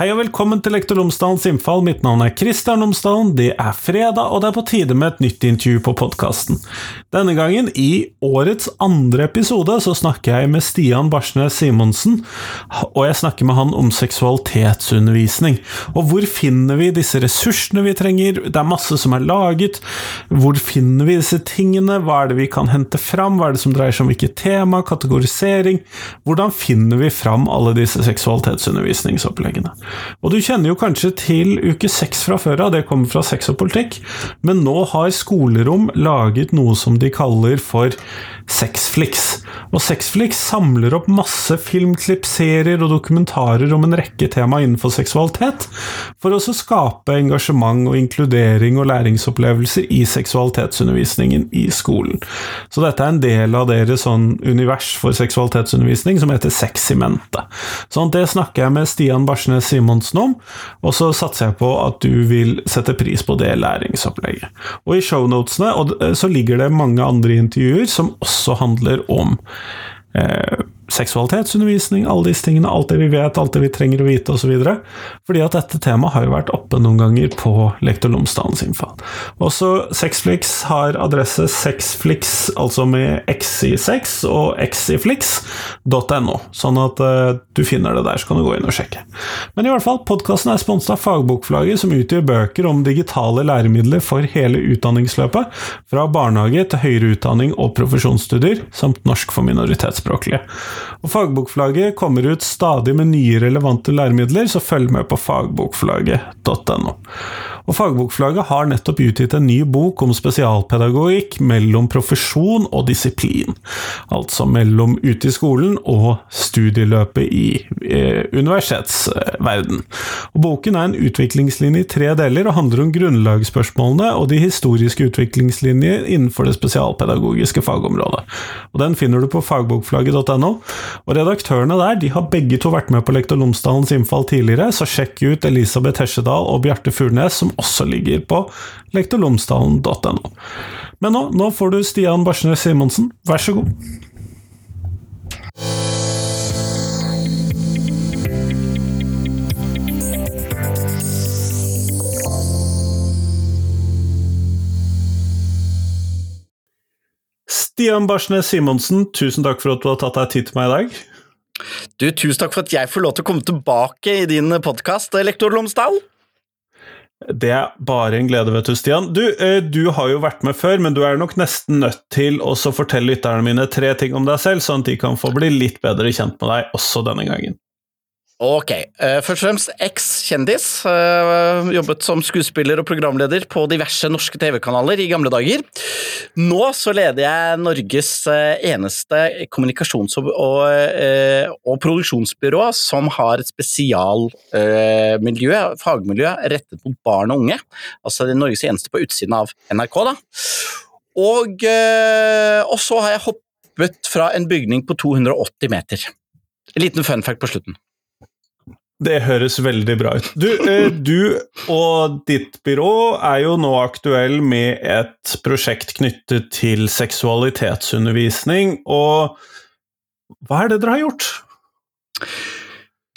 Hei og velkommen til Lektor Lomsdalens innfall. Mitt navn er Kristian Lomsdalen. Det er fredag, og det er på tide med et nytt intervju på podkasten. Denne gangen, i årets andre episode, så snakker jeg med Stian Barsnes Simonsen, og jeg snakker med han om seksualitetsundervisning. Og hvor finner vi disse ressursene vi trenger? Det er masse som er laget. Hvor finner vi disse tingene? Hva er det vi kan hente fram? Hva er det som dreier seg om hvilket tema? Kategorisering? Hvordan finner vi fram alle disse seksualitetsundervisningsoppleggene? Og du kjenner jo kanskje til uke seks fra før av, det kommer fra Sex og politikk, men nå har skolerom laget noe som de kaller for Sexflix. Og Sexflix samler opp masse filmklipp, serier og dokumentarer om en rekke tema innenfor seksualitet, for å skape engasjement og inkludering og læringsopplevelser i seksualitetsundervisningen i skolen. Så dette er en del av deres sånn univers for seksualitetsundervisning som heter Seximente. Sånn, det snakker jeg med Stian Barsnes Simonsen om, og så satser jeg på at du vil sette pris på det læringsopplegget. Og i shownotene så ligger det mange andre intervjuer som også handler om eh, seksualitetsundervisning, alle disse tingene, alt det vi vet, alt det vi trenger å vite osv. Fordi at dette temaet har jo vært oppe noen ganger på Lektor Lomsdalens innfall. Også Sexflix har adresse sexflix, altså med x i sex og x i flix.no, sånn at uh, du finner det der, så kan du gå inn og sjekke. Men i hvert fall, podkasten er sponset av Fagbokforlaget, som utgjør bøker om digitale læremidler for hele utdanningsløpet, fra barnehage til høyere utdanning og profesjonsstudier, samt norsk for minoritetsspråklige. Og Fagbokforlaget kommer ut stadig med nye relevante læremidler, så følg med på fagbokforlaget.no. Og Fagbokforlaget har nettopp utgitt en ny bok om spesialpedagogikk mellom profesjon og disiplin. Altså mellom ute i skolen og studieløpet i eh, universitetsverden. Og Boken er en utviklingslinje i tre deler og handler om grunnlagsspørsmålene og de historiske utviklingslinjer innenfor det spesialpedagogiske fagområdet. Og Den finner du på fagbokforlaget.no. Og Redaktørene der de har begge to vært med på Lektor Lomsdalens innfall tidligere, så sjekk ut Elisabeth Hesjedal og Bjarte Furnes, som også ligger på lektorlomsdalen.no. Men nå, nå får du Stian Barsnes Simonsen, vær så god. Stian Barsnes Simonsen, tusen takk for at du har tatt deg tid til meg i dag. Du, Tusen takk for at jeg får lov til å komme tilbake i din podkast, Lektor Lomsdal. Det er bare en glede, vet du, Stian. Du, eh, du, har jo vært med før, men du er nok nesten nødt til å fortelle lytterne mine tre ting om deg selv, sånn at de kan få bli litt bedre kjent med deg også denne gangen. Ok. Uh, først og fremst eks-kjendis. Uh, jobbet som skuespiller og programleder på diverse norske TV-kanaler i gamle dager. Nå så leder jeg Norges uh, eneste kommunikasjons- og, og, produksjonsbyrå som har et spesialmiljø, fagmiljø, rettet mot barn og unge. Altså det Norges eneste på utsiden av NRK, da. Og, og så har jeg hoppet fra en bygning på 280 meter. En liten fun fact på slutten. Det høres veldig bra ut. Du, eh, du, og ditt byrå er jo nå aktuell med et prosjekt knyttet til seksualitetsundervisning, og hva er det dere har gjort?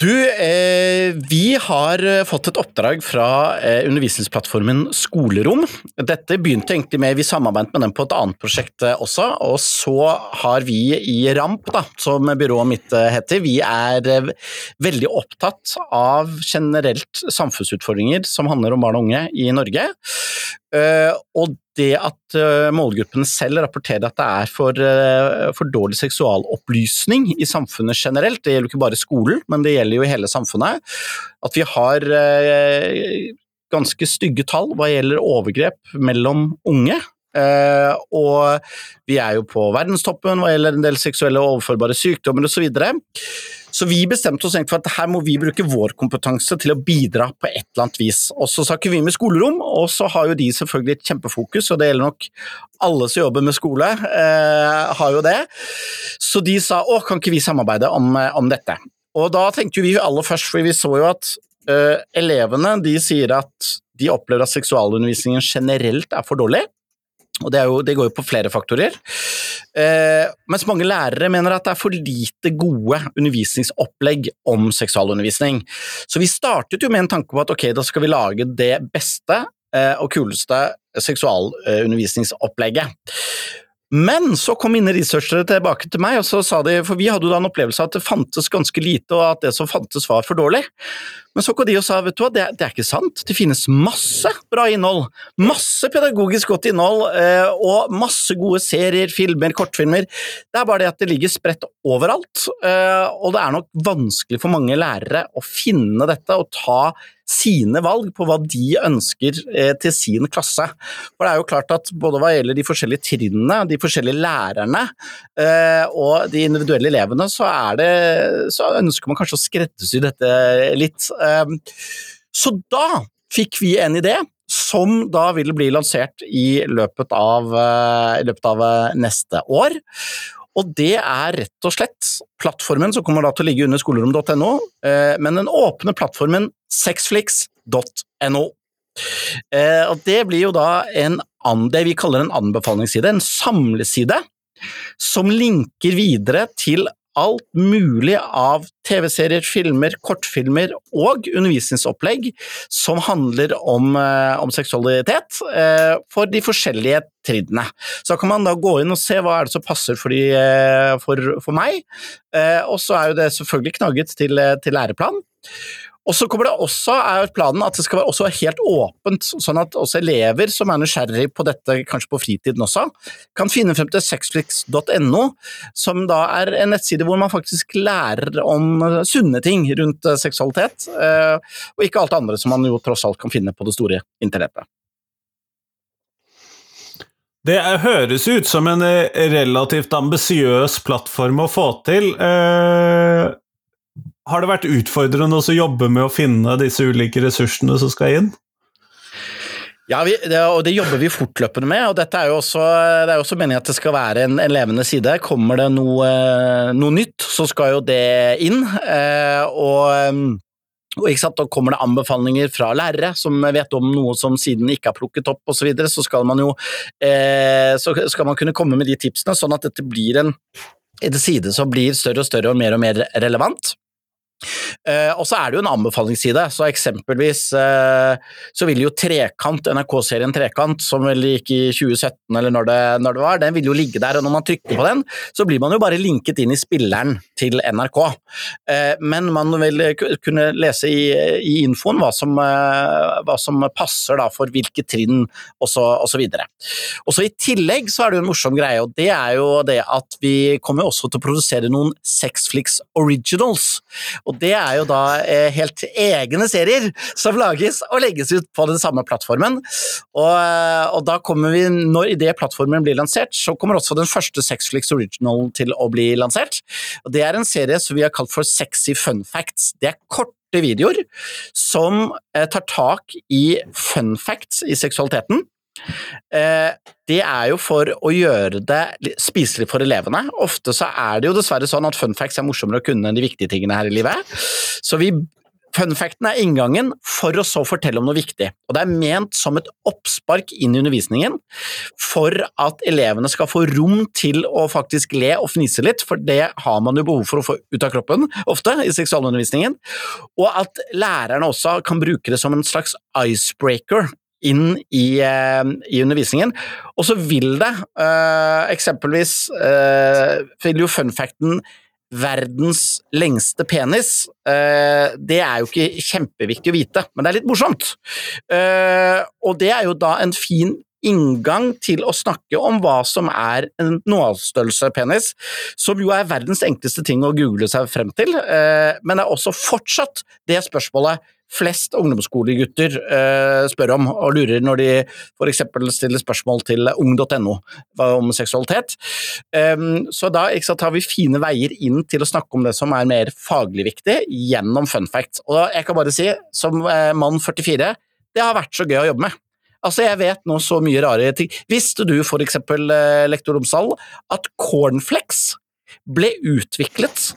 Du, eh, vi har eh, fått et oppdrag fra eh, undervisningsplattformen Skolerom. Dette begynte egentlig med Vi samarbeidet med dem på et annet prosjekt eh, også, og så har vi i RAMP, da, som byrået mitt eh, heter, vi er eh, veldig opptatt av generelt samfunnsutfordringer som handler om barn og unge i Norge. Og det at uh, målgruppene selv rapporterer at det er for, uh, for, dårlig seksualopplysning i samfunnet generelt, det gjelder jo ikke bare skolen, men det gjelder jo i hele samfunnet, at vi har uh, ganske stygge tall hva gjelder overgrep mellom unge. og vi er jo på verdenstoppen hva gjelder en del seksuelle overførbare sykdommer osv. Så, vi bestemte oss for at her må vi bruke vår kompetanse til å bidra på et eller annet vis. Og så snakker vi med skolerom, og så har jo de selvfølgelig et kjempefokus, og det gjelder nok alle som jobber med skole, eh, har jo det. Så de sa å, kan ikke vi samarbeide om, eh, om dette? Og da tenkte vi aller først, for vi så jo at uh, elevene de sier at de opplever at seksualundervisningen generelt er for dårlig. Og det, jo, det, går jo på flere faktorer. Eh, mens mange lærere mener at det er for lite gode undervisningsopplegg om seksualundervisning. Så vi startet jo med en tanke på at ok, da skal vi lage det beste eh, og kuleste seksualundervisningsopplegget. Men så kom mine researchere tilbake til meg, og så sa de, for vi hadde jo da en opplevelse av at det fantes ganske lite, og at det som fantes var for dårlig. Men så kom de og sa vet du hva, det, det er ikke sant, det finnes masse bra innhold. Masse pedagogisk godt innhold, eh, og masse gode serier, filmer, kortfilmer. Det er bare det at det ligger spredt overalt, eh, og det er nok vanskelig for mange lærere å finne dette og ta sine valg på hva de ønsker eh, til sin klasse. For det er jo klart at både hva gjelder de forskjellige trinnene, de forskjellige lærerne og de individuelle elevene, så, det, så ønsker man kanskje å skreddersy dette litt. Eh, så da fikk vi en idé som da vil bli lansert i løpet av, i løpet av neste år. Og det er rett og slett plattformen som kommer da til å ligge under skolerom.no, eh, men den åpne plattformen sexflix.no. Eh, og det blir jo da en, det vi kaller en anbefalingsside, en samleside, som linker videre til alt mulig av TV-serier, filmer, kortfilmer og undervisningsopplegg som handler om, eh, om seksualitet eh, for de forskjellige trinnene. Så kan man da gå inn og se hva er det som passer for, de, eh, for, for meg, og så er jo det selvfølgelig knagget til, til læreplan. Og så kommer det også, er planen at det skal være også helt åpent, sånn at også elever som er nysgjerrig på dette, kanskje på fritiden også, kan finne frem til sexflix.no, som da er en nettside hvor man faktisk lærer om sunne ting rundt eh, seksualitet, eh, og ikke alt det andre som man jo tross alt kan finne på det store internettet. Det høres ut som en eh, relativt ambisiøs plattform å få til. Har det vært utfordrende å jobbe med å finne disse ulike ressursene som skal inn? Ja, vi, det, og det jobber vi fortløpende med. og dette er jo også, Det er også meningen at det skal være en, en levende side. Kommer det noe, noe, nytt, så skal jo det inn. Eh, og, og ikke sant, Da kommer det anbefalinger fra lærere som vet om noe som siden ikke er plukket opp osv. Så, så skal man jo eh, så skal man kunne komme med de tipsene, sånn at dette blir en, en side som blir større og større og mer og mer relevant. Uh, og så er det jo en anbefalingsside, så eksempelvis uh, så vil jo Trekant, NRK-serien Trekant, som vel gikk i 2017 eller når det, når det, var, den vil jo ligge der, og når man trykker på den, så blir man jo bare linket inn i spilleren til NRK. Uh, men man vil kunne lese i, i infoen hva som, hva som, passer da for hvilke trinn, osv. Og så I tillegg så er det jo en morsom greie, og det er jo det at vi kommer også til å produsere noen Sexflix Originals. og og det er jo da eh, helt egne serier som lages og legges ut på den samme plattformen. Og, eh, og da kommer vi, når idet plattformen blir lansert, så kommer også den første Sexflix Original til å bli lansert. Og det er en serie som vi har kalt for Sexy fun facts. Det er korte videoer som eh, tar tak i fun facts i seksualiteten. Det er jo for å gjøre det spiselig for elevene. Ofte så er det jo dessverre sånn at fun facts er morsommere å kunne enn de viktige tingene her i livet. Så vi Funfacten er inngangen for å så fortelle om noe viktig, og det er ment som et oppspark inn i undervisningen for at elevene skal få rom til å faktisk le og fnise litt, for det har man jo behov for å få ut av kroppen ofte i seksualundervisningen, og at lærerne også kan bruke det som en slags icebreaker inn i, uh, i, undervisningen. Og så vil det uh, eksempelvis uh, vil jo funfacten verdens lengste penis, det er jo ikke kjempeviktig å vite, men det er litt morsomt. og det er jo da en fin inngang til å snakke om hva som er en nålstørrelse penis, som jo er verdens enkleste ting å google seg frem til, men det er også fortsatt det spørsmålet flest ungdomsskolegutter eh, spør om og lurer når de f.eks. stiller spørsmål til ung.no om seksualitet. Um, så da sant, har vi fine veier inn til å snakke om det som er mer faglig viktig, gjennom fun facts. Og jeg kan bare si, som eh, mann 44, det har vært så gøy å jobbe med. Altså, jeg vet nå så mye rare ting. Visste du for eksempel, uh, lektor Romsdal, at cornflakes ble utviklet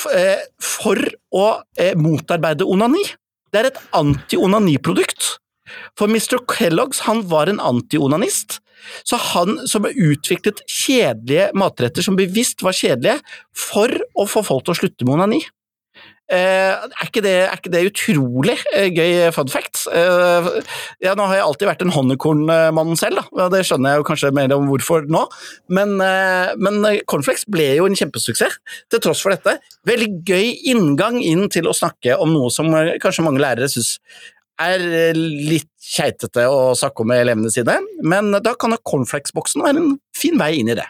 for å motarbeide onani? Det er et anti-onaniprodukt. For Mr. Kellogg's han var en anti-onanist, så han som utviklet kjedelige matretter som bevisst var kjedelige, for å få folk til å slutte med onani. Eh, er, ikke det, er, ikke det, utrolig eh, gøy fun fact? Eh, ja, nå har jeg alltid vært en honningkornmann selv, da. det skjønner jeg jo kanskje mer om hvorfor nå, men, eh, men Cornflakes ble jo en kjempesuksess til tross for dette. Veldig gøy inngang inn til å snakke om noe som kanskje mange lærere syns er litt keitete å snakke om med elevene sine, men da kan cornflakes-boksen være en fin vei inn i det.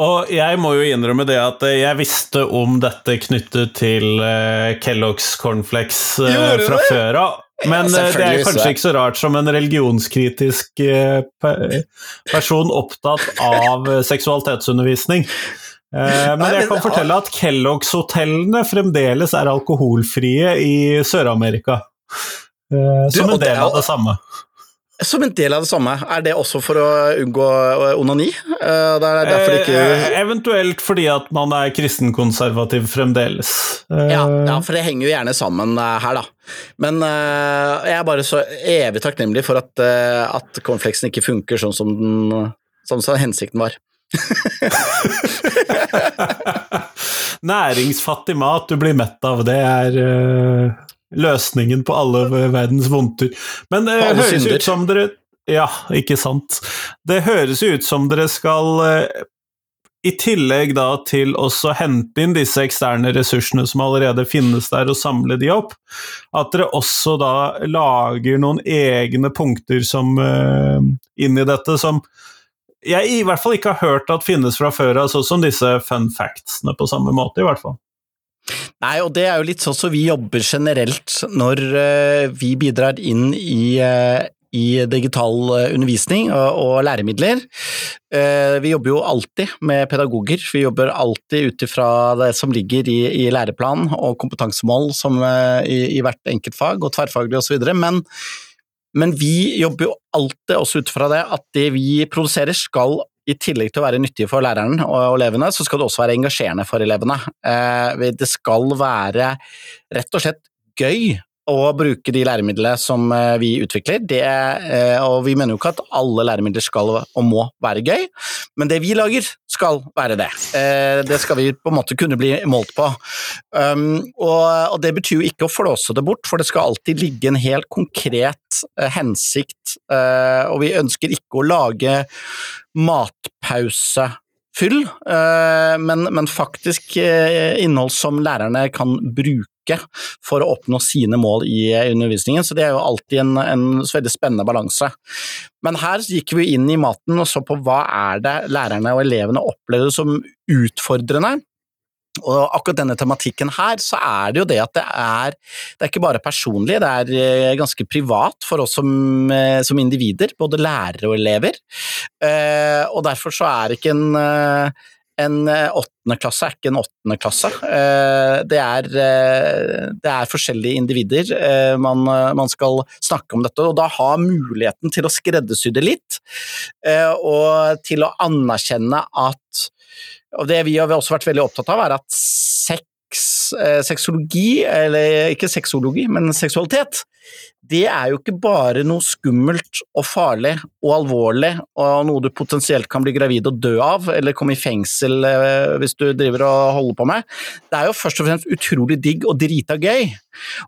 Og jeg må jo innrømme det at jeg visste om dette knyttet til uh, Kellogg's cornflakes uh, fra før av. Men ja, det er kanskje ikke så rart som en religionskritisk uh, person opptatt av seksualitetsundervisning. men jeg kan fortelle at Kellogg's-hotellene fremdeles er alkoholfrie i Sør-Amerika. som en del av det samme. Som en del av det samme. Er det også for å unngå onani? Eh, det er derfor det ikke eh, Eventuelt fordi at man er kristenkonservativ fremdeles. Ja, ja, for det henger jo gjerne sammen eh, her, da. Men jeg er bare så evig takknemlig for at, at cornflakesen ikke funker sånn som, den, sånn som hensikten var. Næringsfattig mat du blir mett av, det er løsningen på alle verdens vondter. Men det høres synder. ut som dere Ja, ikke sant. Det høres ut som dere skal eh, i tillegg da til å hente inn disse eksterne ressursene som allerede finnes der, og samle de opp, at dere også da lager noen egne punkter som uh, inn i dette, som jeg i hvert fall ikke har hørt at finnes fra før av, sånn som disse fun factsene på samme måte, i hvert fall. Nei, og det er jo litt sånn som vi jobber generelt når uh, vi bidrar inn i, uh, i digital uh, undervisning og, og læremidler. vi jobber jo alltid med pedagoger, vi jobber alltid ut ifra det som ligger i, i læreplan og kompetansemål som, i, i, hvert enkelt fag, og tverrfaglig osv. Men, men vi jobber jo alltid også ut fra det at det vi produserer skal i tillegg til å være nyttige for læreren og elevene, så skal det også være engasjerende for elevene. Eh, det skal være rett og slett gøy å bruke de læremidlene som eh, vi utvikler. Det, eh, og vi mener jo ikke at alle læremidler skal og må være gøy, men det vi lager skal være det. Det skal vi på en måte kunne bli målt på. Um, og det betyr jo ikke å flåse det bort, for det skal alltid ligge en helt konkret hensikt, og vi ønsker ikke å lage matpausefyll, eh, men, men faktisk eh, innhold som lærerne kan bruke for å oppnå sine mål i undervisningen, så det er jo alltid en, en veldig spennende balanse. Men her gikk vi inn i maten og så på hva er det lærerne og elevene opplevde som utfordrende, og akkurat denne tematikken her, så er det jo det at det er Det er ikke bare personlig, det er eh, ganske privat for oss som, eh, som individer, både lærere og elever. Eh, og derfor så er ikke en en åttendeklasse er ikke en åttende klasse. Det det er forskjellige individer man, man, skal snakke om dette, og da ha muligheten til å skreddersy det litt, og til å anerkjenne at og det vi har også vært veldig opptatt av, er at sex, eh, sexologi, eller ikke sexologi, men seksualitet, det er jo ikke bare noe skummelt og farlig og alvorlig og noe du potensielt kan bli gravid og dø av, eller komme i fengsel eh, hvis du driver og holder på med. Det er jo først og fremst utrolig digg og drita gøy.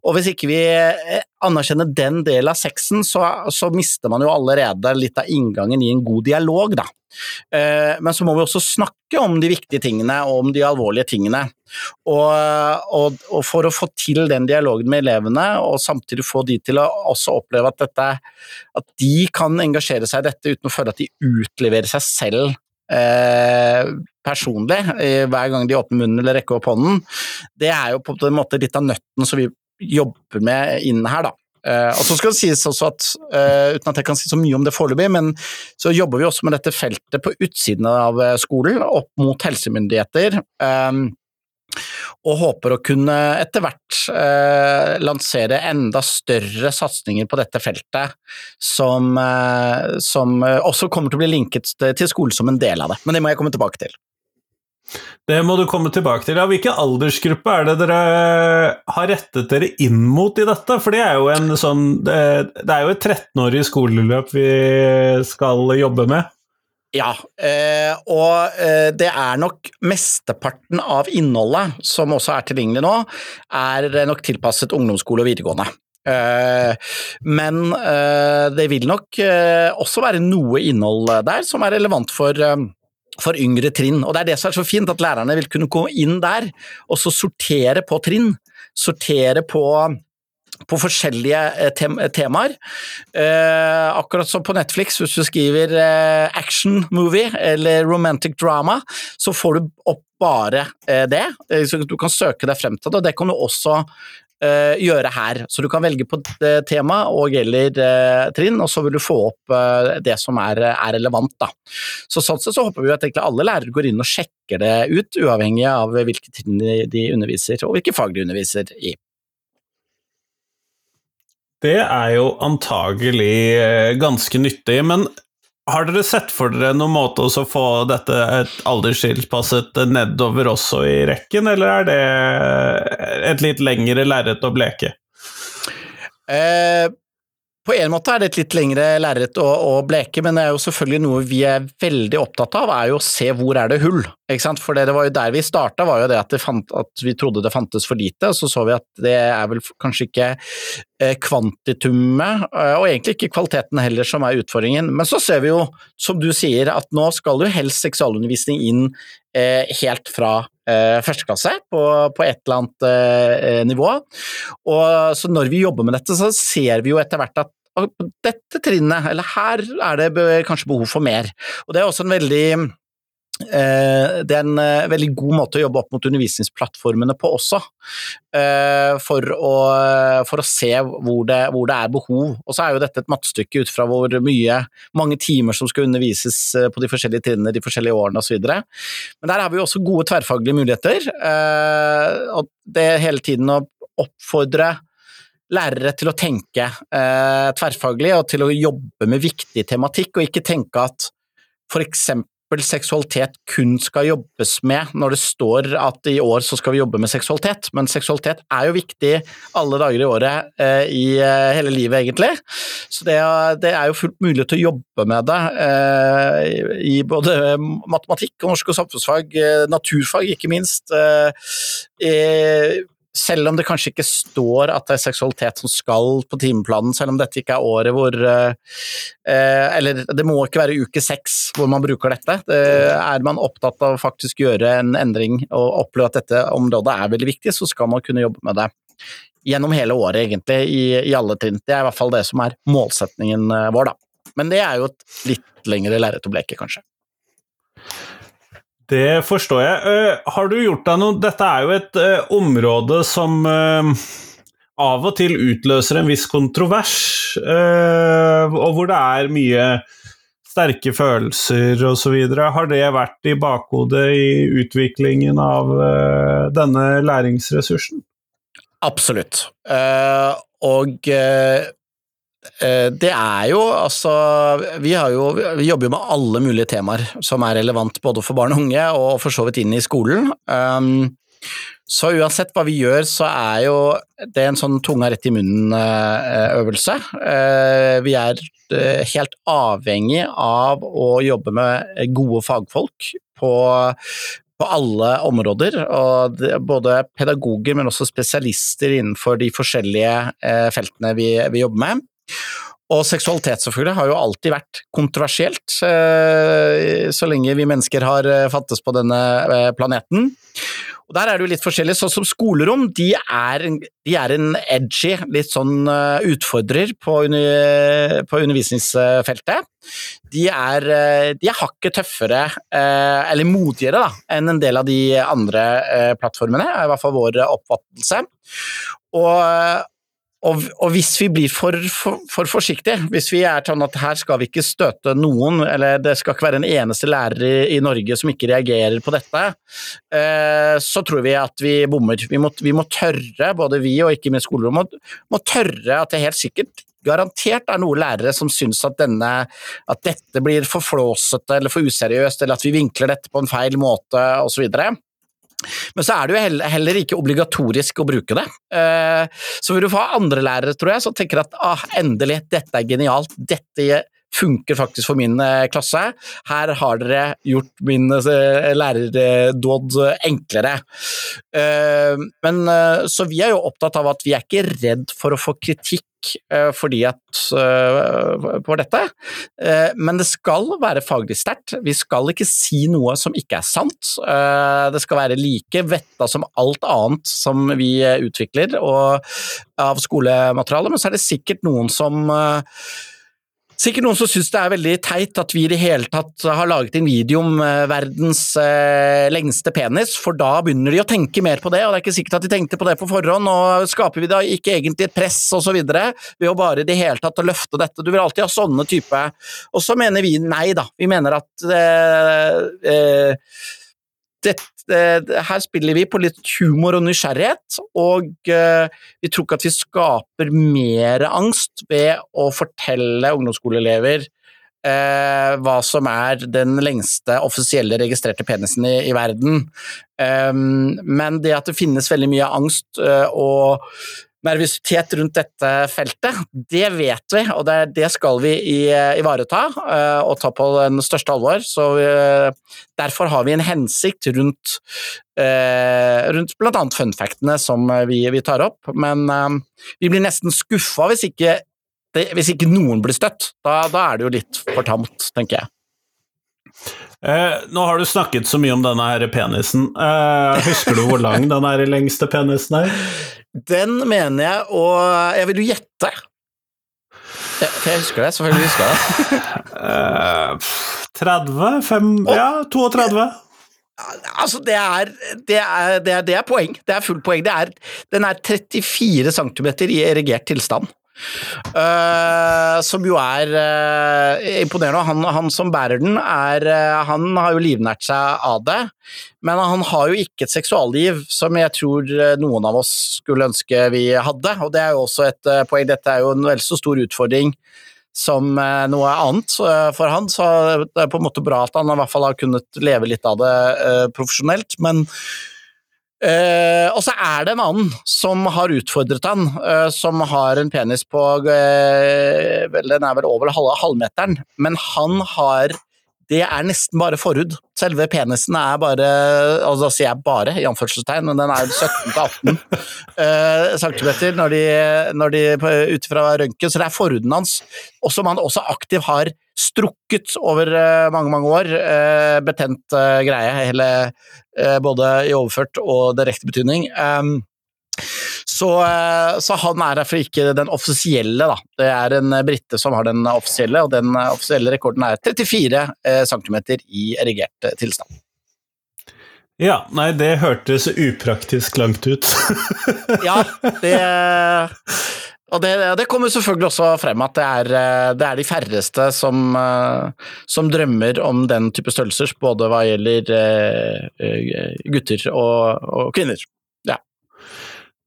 Og hvis ikke vi eh, anerkjenner den delen av sexen, så, så mister man jo allerede litt av inngangen i en god dialog, da. Eh, men så må vi også snakke om de viktige tingene og om de alvorlige tingene. Og, og, og, for å få til den dialogen med elevene, og samtidig få de til å også oppleve at, dette, at de kan engasjere seg i dette uten å føle at de utleverer seg selv eh, personlig hver gang de åpner munnen eller rekker opp hånden, det er jo på en måte litt av nøtten som vi jobber med inn her, da. Uh, og så skal det sies også at, uh, uten at jeg kan si så mye om det foreløpig, men så jobber vi også med dette feltet på utsiden av eh, skolen, opp mot helsemyndigheter. Um, og håper å kunne etter hvert uh, lansere enda større satsinger på dette feltet, som, som også kommer til å bli linket til skolen som en del av det. Men det må jeg komme tilbake til. Det må du komme tilbake til. Ja, hvilken aldersgruppe er det dere har rettet dere inn mot i dette? For det er jo en sånn Det, er jo et 13-årig skoleløp vi skal jobbe med. Ja, eh, og eh, det er nok mesteparten av innholdet som også er tilgjengelig nå, er nok tilpasset ungdomsskole og videregående. Eh, men det vil nok også være noe innhold der som er relevant for for yngre trinn. Og Det er det som er så fint, at lærerne vil kunne gå inn der og så sortere på trinn. Sortere på, på forskjellige eh, tem temaer. Eh, akkurat som på Netflix, hvis du skriver eh, action movie eller romantic drama, så får du opp bare eh, det. Eh, du kan søke deg frem til det. og Det kan du også gjøre her. Så du kan velge på det tema og eller uh, trinn, og så vil du få opp det som er, er, relevant. Da. Så sånn sett så håper vi at alle lærere går inn og sjekker det ut, uavhengig av hvilke trinn de underviser, og hvilke fag de underviser i. Det er jo antagelig ganske nyttig, men har dere sett for dere noen måte å få dette et alderstilpasset nedover også i rekken, eller er det et litt lengre lerret å bleke? Eh, på en måte er det et litt lengre lerret å, å, bleke, men det er jo selvfølgelig noe vi er veldig opptatt av, er jo å se hvor er det hull. Ikke sant? For det, det var jo der vi starta, var jo det at, det fant, at, vi trodde det fantes for lite, og så så vi at det er vel kanskje ikke kvantitummet, kvantitumet, eh, og egentlig ikke kvaliteten heller, som er utfordringen. Men så ser vi jo, som du sier, at nå skal jo helst seksualundervisning inn eh, helt fra eh, første på, på, et eller annet eh, nivå. Og, så når vi jobber med dette, så ser vi jo etter hvert at på dette trinnet, eller her er det kanskje behov for mer. Og det er også en veldig det er en eh, veldig god måte å jobbe opp mot undervisningsplattformene på også, eh, for å, for å se hvor det, hvor det, er behov. Og så er jo dette et mattestykke ut fra hvor mye, mange timer som skal undervises på de forskjellige trinnene de forskjellige årene osv. Men der har vi jo også gode tverrfaglige muligheter, og det er hele tiden å oppfordre lærere til å tenke tverrfaglig og til å jobbe med viktig tematikk, og ikke tenke at eksempel seksualitet kun skal jobbes med når det står at i år så skal vi jobbe med seksualitet, men seksualitet er jo viktig alle dager i året eh, i eh, hele livet, egentlig. Så det, det, er jo fullt mulig til å jobbe med det eh, i både matematikk og norsk og samfunnsfag, eh, naturfag ikke minst. Eh, selv om det kanskje ikke står at det er seksualitet som skal på timeplanen, selv om dette ikke er året hvor eh, Eller det må ikke være uke seks hvor man bruker dette. Det, er man opptatt av å faktisk gjøre en endring og oppleve at dette området er veldig viktig, så skal man kunne jobbe med det gjennom hele året, egentlig, i, i alle trinn. Det er i hvert fall det som er målsetningen eh, vår, da. Men det er jo et litt lengre lerret å bleke, kanskje. Det forstår jeg. Uh, har du gjort deg noe Dette er jo et uh, område som uh, av og til utløser en viss kontrovers, og hvor det er mye sterke følelser osv. Har det vært i bakhodet i utviklingen av denne læringsressursen? Absolutt. og det er jo altså vi, jo vi, jobber jo med alle mulige temaer som er relevant både for barn og unge, og for så vidt inn i skolen. Um, så uansett hva vi gjør, så er jo det en sånn tunga rett i munnen-øvelse. Eh, vi er eh, helt avhengig av å jobbe med gode fagfolk på, på alle områder, og både pedagoger, men også spesialister innenfor de forskjellige feltene vi, vi jobber med. Og seksualitet selvfølgelig har jo alltid vært kontroversielt, eh, så lenge vi mennesker har eh, fattes på denne eh, planeten. Og Der er det jo litt forskjellig. Sånn som skolerom, de er, de er en edgy, litt sånn utfordrer på, på undervisningsfeltet. De er, de er, hakket tøffere, eller modigere, da, enn en del av de andre plattformene, i hvert fall vår oppfattelse. Og, og, og, hvis vi blir for, for, for, forsiktige, hvis vi er sånn at her skal vi ikke støte noen, eller det skal ikke være en eneste lærer i, i Norge som ikke reagerer på dette, eh, så tror vi at vi bommer. Vi må, vi må, tørre, både vi og ikke minst skolerommet, må, må tørre at det helt sikkert garantert er noen lærere som syns at, denne, at dette blir for flåsete eller for useriøst, eller at vi vinkler dette på en feil måte osv. Men så er det jo heller ikke obligatorisk å bruke det. Eh, så vil du få andre lærere, tror jeg, som tenker at ah, endelig, dette er genialt, dette funker faktisk for min eh, klasse. Her har dere gjort min eh, lærerdåd enklere. Men, så vi er jo opptatt av at vi er ikke redd for å få kritikk fordi at på dette, men det skal være faglig sterkt. Vi skal ikke si noe som ikke er sant. Det skal være like vetta som alt annet som vi utvikler av skolemateriale, men så er det sikkert noen som Sikkert noen som syns det er veldig teit at vi i det hele tatt har laget en video om eh, verdens eh, lengste penis, for da begynner de å tenke mer på det, og det er ikke sikkert at de tenkte på det på forhånd, og skaper vi da ikke egentlig et press osv. ved å bare i det hele tatt løfte dette. Du vil alltid ha sånne type Og så mener vi nei, da. Vi mener at eh, eh, det, her spiller vi på litt humor og nysgjerrighet, og uh, vi tror ikke at vi skaper mer angst ved å fortelle ungdomsskoleelever uh, hva som er den lengste offisielle registrerte penisen i, i verden. Um, men det at det finnes veldig mye angst uh, og nervøsitet rundt dette feltet, det vet vi, og det, det skal vi ivareta uh, og ta på den største alvor. Så uh, Derfor har vi en hensikt rundt, rundt bl.a. funfactene som vi, vi, tar opp, men vi blir nesten skuffa hvis, hvis, ikke noen blir støtt. Da, da er det jo litt for tamt, tenker jeg. Eh, nå har du snakket så mye om denne her penisen. Eh, husker du hvor lang den er lengste penisen er? Den mener jeg, og jeg vil jo gjette. Ja, jeg husker det. Selvfølgelig husker jeg det. uh, 30? 5, og, ja, 32? Altså, det er, det, er, det, er, det er, poeng. Det er fullt poeng. Er, den er 34 cm i erigert tilstand. Uh, som jo er uh, imponerende. Han, han, som bærer den, er uh, Han har jo livnært seg av det, men han har jo ikke et seksualliv som jeg tror noen av oss skulle ønske vi hadde. Og det er jo også et poeng. Dette er jo en vel så stor utfordring som noe annet for han, så det er på en måte bra at han i hvert fall har kunnet leve litt av det profesjonelt. men Uh, og så er det en annen som har utfordret han, uh, som har en penis på uh, vel, Den er vel over halv, halvmeteren, men han har Det er nesten bare forhud. Selve penisen er bare altså Da sier jeg bare, i anførselstegn, men den er 17-18 uh, cm når de, når de ut fra røntgen, så det er forhuden hans, og som han også aktivt har strukket over mange, mange år. Betent greie, hele Eh, både i overført og direkte betydning. Ehm, så, eh, så, han er derfor ikke den offisielle, da. Det er en brite som har den offisielle, og den offisielle rekorden er 34 eh, cm i erigert tilstand. Ja, nei, det hørtes upraktisk langt ut. ja, det og det, det, kommer selvfølgelig også frem at det er, eh, det er de færreste som, eh, som, drømmer om den type størrelser, både hva gjelder eh, gutter og, og kvinner.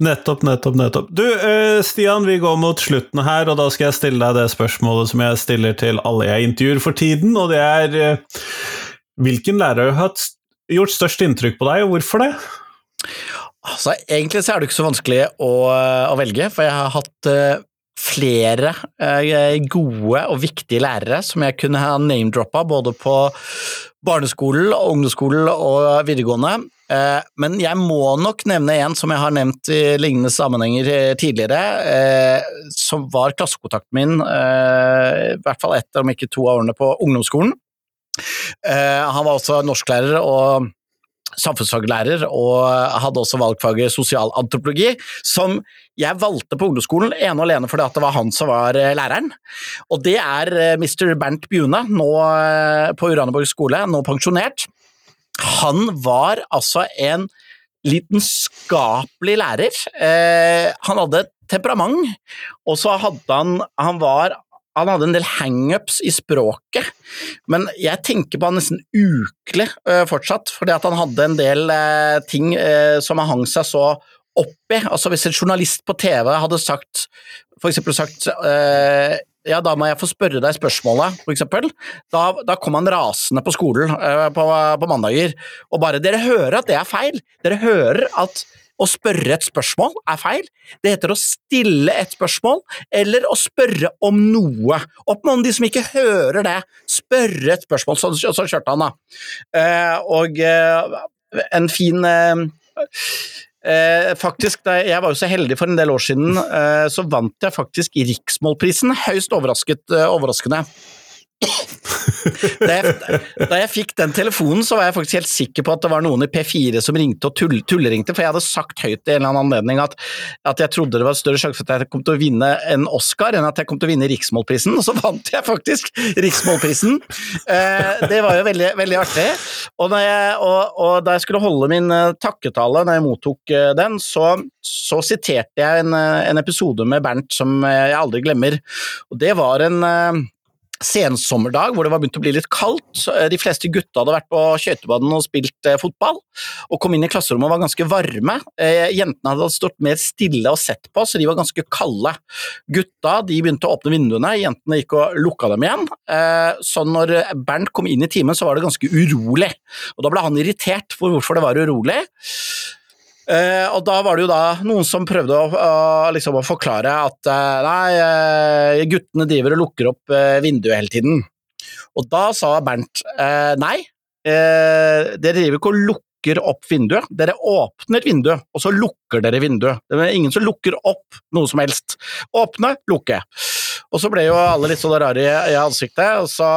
Nettopp, nettopp, nettopp. Du, Stian, vi går mot slutten her, og da skal jeg stille deg det spørsmålet som jeg stiller til alle jeg intervjuer for tiden, og det er Hvilken lærer har gjort størst inntrykk på deg, og hvorfor det? Altså, egentlig så er det ikke så vanskelig å, å velge, for jeg har hatt uh, flere gode og viktige lærere som jeg kunne ha name-droppa, både på barneskolen, ungdomsskolen og videregående. Uh, men jeg må nok nevne en som jeg har nevnt i lignende sammenhenger tidligere, som var klassekontakten min, i hvert fall ett, om ikke to av årene på ungdomsskolen. han var også norsklærer og samfunnsfaglærer og hadde også valgfaget sosialantropologi, som jeg valgte på ungdomsskolen ene og alene fordi det var han som var eh, læreren. Og det er eh, Mr. Bernt Bjune, nå eh, på Uraneborg skole, nå pensjonert. Han var altså en lidenskapelig lærer. han hadde temperament, og så hadde han Han var han hadde en del hangups i språket, men jeg tenker på han nesten ukelig uh, fortsatt, fordi at han hadde en del uh, ting uh, som hang seg så opp i. Altså hvis en journalist på TV hadde sagt for eksempel sagt eh, ja, da må jeg få spørre deg spørsmålet, eksempel. Da, da kom han rasende på skolen uh, på, på mandager og bare Dere hører at det er feil. Dere hører at å spørre et spørsmål er feil. Det heter å stille et spørsmål, eller å spørre om noe. Oppmann de som ikke hører det, spørre et spørsmål. Så, så kjørte han, da. Uh, og uh, en fin eh, eh faktisk, Jeg var jo så heldig for en del år siden, eh, så vant jeg faktisk Riksmålprisen. Høyst overrasket, overraskende da, jeg, da jeg fikk den telefonen, så var jeg faktisk helt sikker på at det var noen i P4 som ringte og tull, tulleringte, for jeg hadde sagt høyt i en eller annen anledning at, at jeg trodde det var større sjanse for at jeg kom til å vinne en Oscar enn at jeg kom til å vinne Riksmålprisen, og så vant jeg faktisk Riksmålprisen! Eh, det var jo veldig, veldig artig. Og, jeg, og, og, da jeg skulle holde min uh, takketale når jeg mottok uh, den, så, så, siterte jeg en, uh, en, episode med Bernt som jeg aldri glemmer, og det var en sensommerdag hvor det var begynt å bli litt kaldt. De fleste gutta hadde vært på skøytebanen og spilt eh, fotball, og kom inn i klasserommet og var ganske varme. Eh, jentene hadde stått mer stille og sett på, så de var ganske kalde. Gutta de begynte å åpne vinduene, jentene gikk og lukka dem igjen. Eh, så når Bernt kom inn i timen, så var det ganske urolig, og da ble han irritert for hvorfor det var urolig. Uh, og da var det jo da noen som prøvde å, uh, liksom å forklare at uh, nei, uh, guttene driver og lukker opp vinduet hele tiden. Og da sa Bernt nei, dere driver ikke og lukker opp vinduet, dere åpner vinduet, og så lukker dere vinduet. Det er ingen som lukker opp noe som helst. Åpne, lukke. Og så ble jo alle litt sånn rare i, ansiktet, og så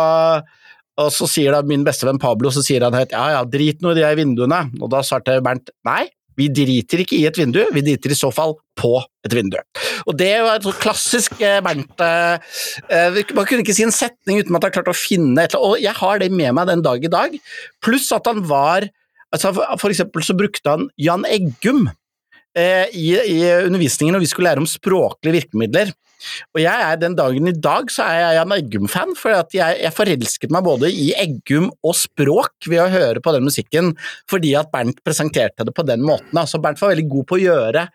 og så sier da min bestevenn Pablo så sier han høyt ja ja, drit nå i de vinduene. Og da svarte Bernt nei, vi driter ikke i et vindu, vi driter i så fall på et vindu. Og det var et klassisk eh, Bernt eh, eh, Man kunne ikke si en setning uten at han klarte å finne et eller annet, og jeg har det med meg den dag i dag. Pluss at han var altså For eksempel så brukte han Jan Eggum i, i undervisningen når vi skulle lære om språklige virkemidler. Og jeg er den dagen i dag så er jeg en Eggum-fan, for jeg, jeg, forelsket meg både i Eggum og språk ved å høre på den musikken, fordi at Bernt presenterte det på den måten. Altså Bernt var veldig god på å gjøre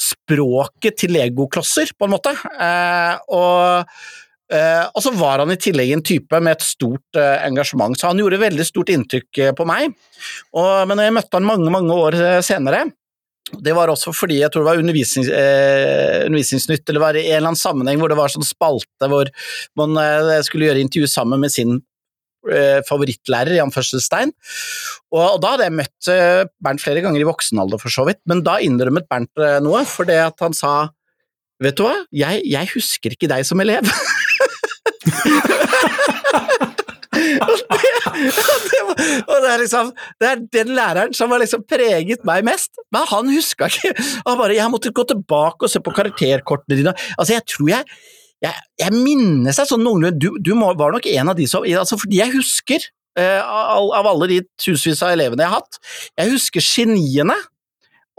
språket til legoklosser, på en måte. Eh, og eh, og så var han i tillegg en type med et stort eh, engasjement, så han gjorde veldig stort inntrykk på meg. Og, men jeg møtte han mange, mange år senere, det var også fordi jeg tror det var undervisnings, eh, Undervisningsnytt, eller var i en eller annen sammenheng hvor det var sånn spalte hvor man eh, skulle gjøre intervju sammen med sin eh, favorittlærer, Jan Førstestein. Og, og, da hadde jeg møtt eh, Bernt flere ganger i voksen alder, for så vidt, men da innrømmet Bernt eh, noe, for det at han sa Vet du hva, jeg, jeg husker ikke deg som elev. det, og det, er liksom Det er den læreren som har liksom preget meg mest, men han huska ikke Han bare 'Jeg måtte gå tilbake og se på karakterkortene dine'. Altså, jeg tror jeg jeg, jeg minnes deg sånn noenlunde Du, du må, var nok en av de som altså Fordi jeg husker, uh, av, av, alle de tusenvis av elevene jeg har hatt, jeg husker geniene,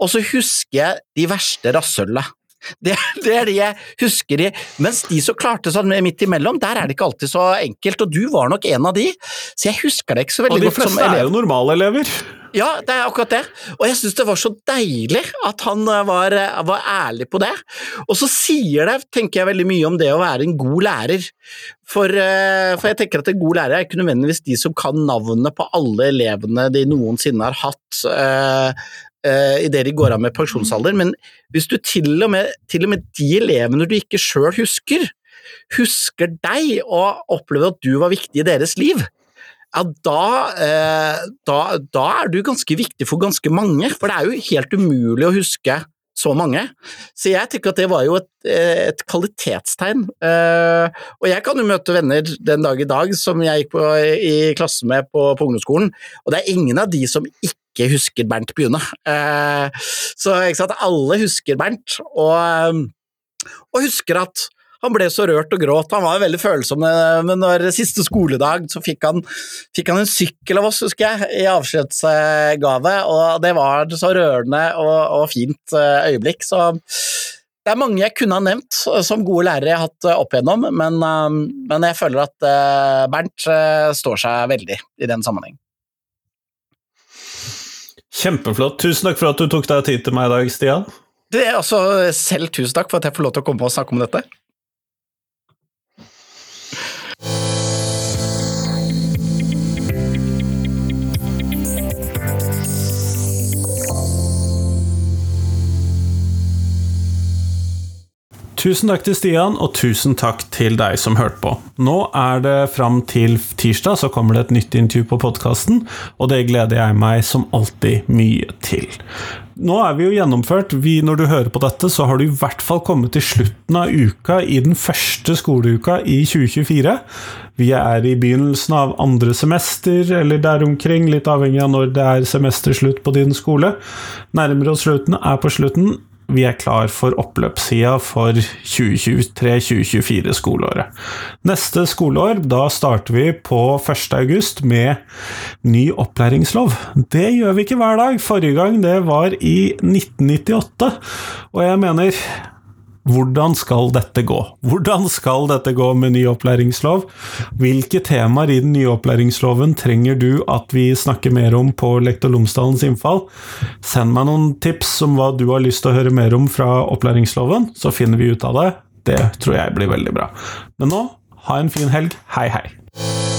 og så husker jeg de verste rasshøllene. Det, det, er det jeg husker i Mens de som klarte sånn midt imellom, der er det ikke alltid så enkelt, og du var nok en av de, så jeg husker det ikke så veldig godt som elev. Og de fleste er jo normale elever. Ja, det er akkurat det, og jeg syns det var så deilig at han eh, var, eh, var, ærlig på det. Og så sier det, tenker jeg veldig mye om det å være en god lærer. For, eh, for jeg tenker at en god lærer er ikke nødvendigvis de som kan navnet på alle elevene de noensinne har hatt, uh, idet de går av med pensjonsalder, men hvis du til og med, til og med de elevene du ikke sjøl husker, husker deg og opplever at du var viktig i deres liv, ja, da, eh, da, da er du ganske viktig for ganske mange, for det er jo helt umulig å huske så mange. Så jeg tenker at det var jo et, et kvalitetstegn. Uh, og jeg kan jo møte venner den dag i dag som jeg gikk på, i klasse med på, på ungdomsskolen, og det er ingen av de som ikke husker Bernt Bjune. Eh, så ikke sant, alle husker Bernt, og, eh, og, husker at han ble så rørt og gråt. Han var veldig følsom, eh, men når siste skoledag så fikk han, fikk han en sykkel av oss, husker jeg, i avskjedsgave, og det var så rørende og, og fint øyeblikk. så det er mange jeg kunne ha nevnt som gode lærere jeg har hatt opp igjennom, men, men jeg føler at Bernt står seg veldig i den sammenheng. Kjempeflott. Tusen takk for at du tok deg tid til meg i dag, Stian. Det er altså Selv tusen takk for at jeg får lov til å komme og snakke om dette. Tusen takk til Stian, og tusen takk til deg som hørte på. Nå er det fram til tirsdag, så kommer det et nytt intervju på podkasten, og det gleder jeg meg som alltid mye til. Nå er vi jo gjennomført. Vi, når du hører på dette, så har du i hvert fall kommet til slutten av uka i den første skoleuka i 2024. Vi er i begynnelsen av andre semester, eller der omkring, litt avhengig av når det er semesterslutt på din skole. Nærmere oss slutten, er på slutten vi er klar for oppløpssida for 2023-2024 skoleåret. Neste skoleår, da starter vi på 1. august med ny opplæringslov. Det gjør vi ikke hver dag. Forrige gang det var i 1998, og jeg mener hvordan skal dette gå? Hvordan skal dette gå med ny opplæringslov? Hvilke temaer i den nye opplæringsloven trenger du at vi snakker mer om på Lektor Lomsdalens innfall? Send meg noen tips om hva du har lyst til å høre mer om fra opplæringsloven, så finner vi ut av det. Det tror jeg blir veldig bra. Men nå, ha en fin helg. Hei, hei.